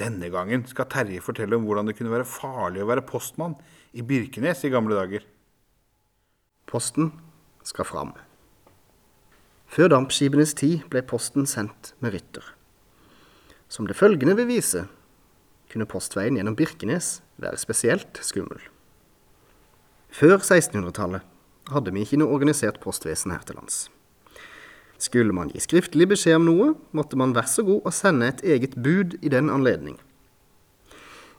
Denne gangen skal Terje fortelle om hvordan det kunne være farlig å være postmann i Birkenes i gamle dager. Posten skal fram. Før dampskipenes tid ble posten sendt med rytter. Som det følgende vil vise, kunne postveien gjennom Birkenes være spesielt skummel. Før 1600-tallet hadde vi ikke noe organisert postvesen her til lands. Skulle man gi skriftlig beskjed om noe, måtte man vær så god å sende et eget bud i den anledning.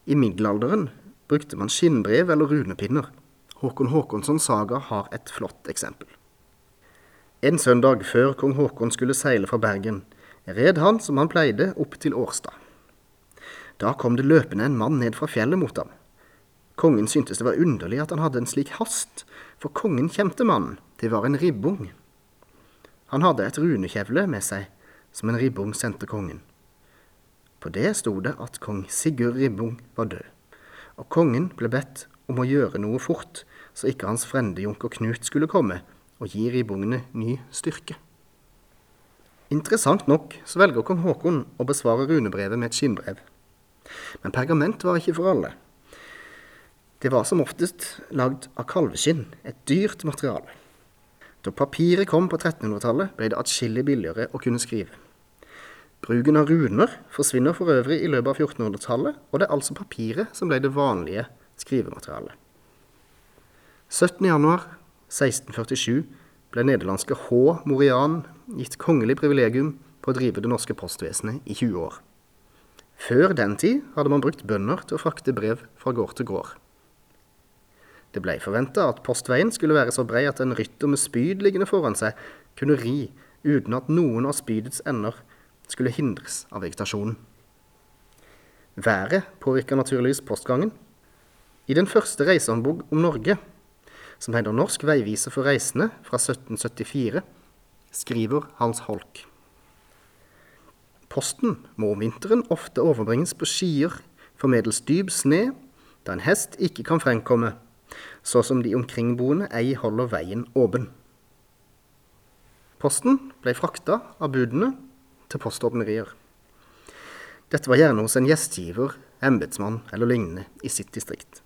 I middelalderen brukte man skinnbrev eller runepinner. Håkon Håkonssons saga har et flott eksempel. En søndag før kong Håkon skulle seile fra Bergen, red han som han pleide opp til Årstad. Da kom det løpende en mann ned fra fjellet mot ham. Kongen syntes det var underlig at han hadde en slik hast, for kongen kjente mannen, det var en ribbung. Han hadde et runekjevle med seg, som en ribbung sendte kongen. På det sto det at kong Sigurd Ribbung var død, og kongen ble bedt om å gjøre noe fort, så ikke hans frende junker Knut skulle komme og gi ribbungene ny styrke. Interessant nok så velger kong Haakon å besvare runebrevet med et skinnbrev. Men pergament var ikke for alle. Det var som oftest lagd av kalveskinn, et dyrt materiale. Da papiret kom på 1300-tallet, ble det atskillig billigere å kunne skrive. Bruken av runer forsvinner for øvrig i løpet av 1400-tallet, og det er altså papiret som ble det vanlige skrivematerialet. 17.1.1647 ble nederlandske H. Morian gitt kongelig privilegium på å drive det norske postvesenet i 20 år. Før den tid hadde man brukt bønder til å frakte brev fra gård til gård. Det ble forventa at postveien skulle være så brei at en rytter med spyd liggende foran seg kunne ri uten at noen av spydets ender skulle hindres av vegetasjonen. Været påvirka naturligvis postgangen. I den første reisehåndbok om Norge, som heter Norsk veiviser for reisende fra 1774, skriver Hans Holk. Posten må om vinteren ofte overbringes på skier for meddels dyp sne, da en hest ikke kan fremkomme så som de omkringboende ei holder veien åpen. Posten ble frakta av budene til poståpnerier. Dette var gjerne hos en gjestgiver, embetsmann eller lignende i sitt distrikt.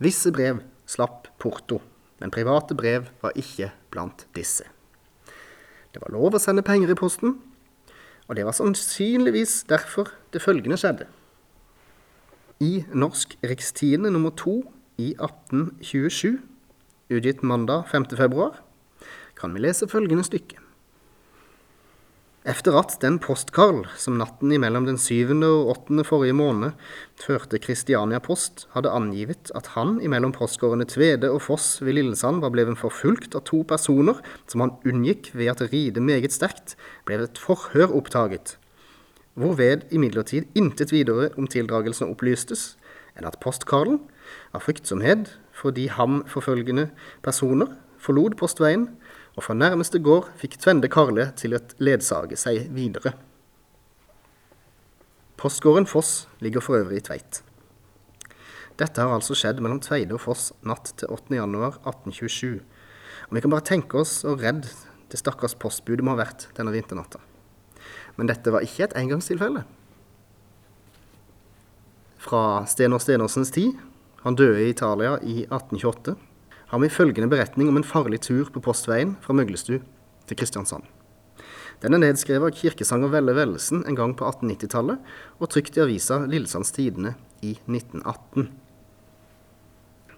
Visse brev slapp porto, men private brev var ikke blant disse. Det var lov å sende penger i posten, og det var sannsynligvis derfor det følgende skjedde. I Norsk Rikstidende nummer to i 1827, utgitt mandag 5. februar, kan vi lese følgende stykke. Efter at den postkarl som natten imellom den syvende og åttende forrige måned førte Kristiania Post, hadde angivet at han imellom postgårdene Tvede og Foss ved Lillesand var blevet forfulgt av to personer som han unngikk ved at ride meget sterkt, ble et forhør opptaget, hvorved imidlertid intet videre om tildragelsen opplystes, enn at postkarlen av fryktsomhet fordi ham forfølgende personer forlot postveien, og fra nærmeste gård fikk Tvende Karle til å ledsage seg videre. Postgården Foss ligger for øvrig i Tveit. Dette har altså skjedd mellom Tveide og Foss natt til 8.1.1827. Og vi kan bare tenke oss og redd det stakkars postbudet må ha vært denne vinternatta. Men dette var ikke et engangstilfelle. Fra Stenor Stenersens tid han døde i Italia i 1828. Har vi følgende beretning om en farlig tur på postveien fra Møglestu til Kristiansand. Den er nedskrevet av kirkesanger Velle Vellesen en gang på 1890-tallet, og trykt i avisa Lillesands Tidende i 1918.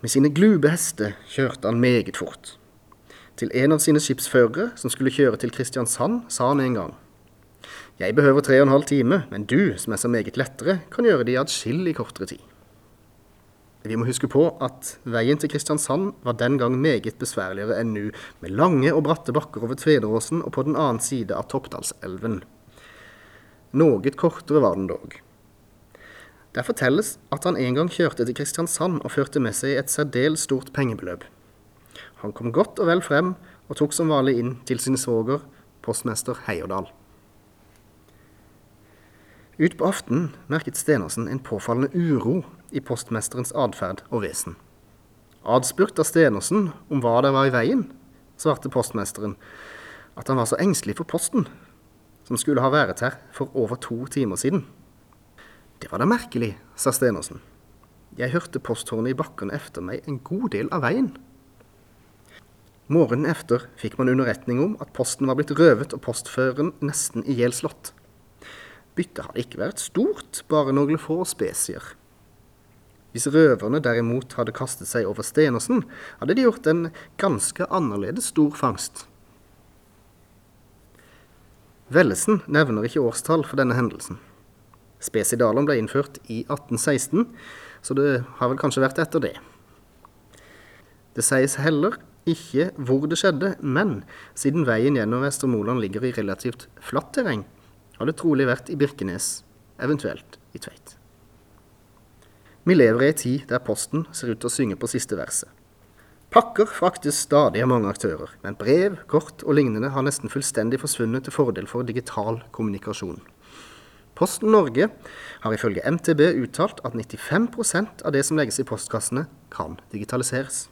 Med sine glube hester kjørte han meget fort. Til en av sine skipsførere som skulle kjøre til Kristiansand, sa han en gang Jeg behøver tre og en halv time, men du, som er så meget lettere, kan gjøre det i adskillig kortere tid. Vi må huske på at veien til Kristiansand var den gang meget besværligere enn nå, med lange og bratte bakker over Tvedåsen og på den annen side av Toppdalselven. Noe kortere var den dog. Der fortelles at han en gang kjørte til Kristiansand og førte med seg et særdeles stort pengebeløp. Han kom godt og vel frem og tok som vanlig inn til sin svoger, postmester Heierdal. Utpå aften merket Stenersen en påfallende uro i postmesterens atferd og vesen. Adspurt av Stenersen om hva det var i veien, svarte postmesteren at han var så engstelig for posten, som skulle ha vært her for over to timer siden. Det var da merkelig, sa Stenersen. Jeg hørte posthornet i bakken efter meg en god del av veien. Morgenen efter fikk man underretning om at posten var blitt røvet og postføreren nesten i ihjelslått. Byttet hadde ikke vært stort, bare noen få spesier. Hvis røverne derimot hadde kastet seg over Stenersen, hadde de gjort en ganske annerledes stor fangst. Vellesen nevner ikke årstall for denne hendelsen. Spesidalen ble innført i 1816, så det har vel kanskje vært etter det. Det sies heller ikke hvor det skjedde, men siden veien gjennom Vestermoland ligger i relativt flatt terreng, har det trolig vært i Birkenes, eventuelt i Tveit. Vi lever i ei tid der Posten ser ut til å synge på siste verset. Pakker fraktes stadig av mange aktører, men brev, kort og lignende har nesten fullstendig forsvunnet til fordel for digital kommunikasjon. Posten Norge har ifølge MTB uttalt at 95% av det som legges i postkassene, kan digitaliseres.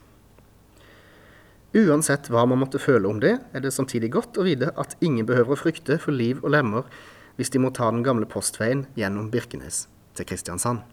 Uansett hva man måtte føle om det, er det samtidig godt å vite at ingen behøver å frykte for liv og lemmer hvis de må ta den gamle postveien gjennom Birkenes til Kristiansand.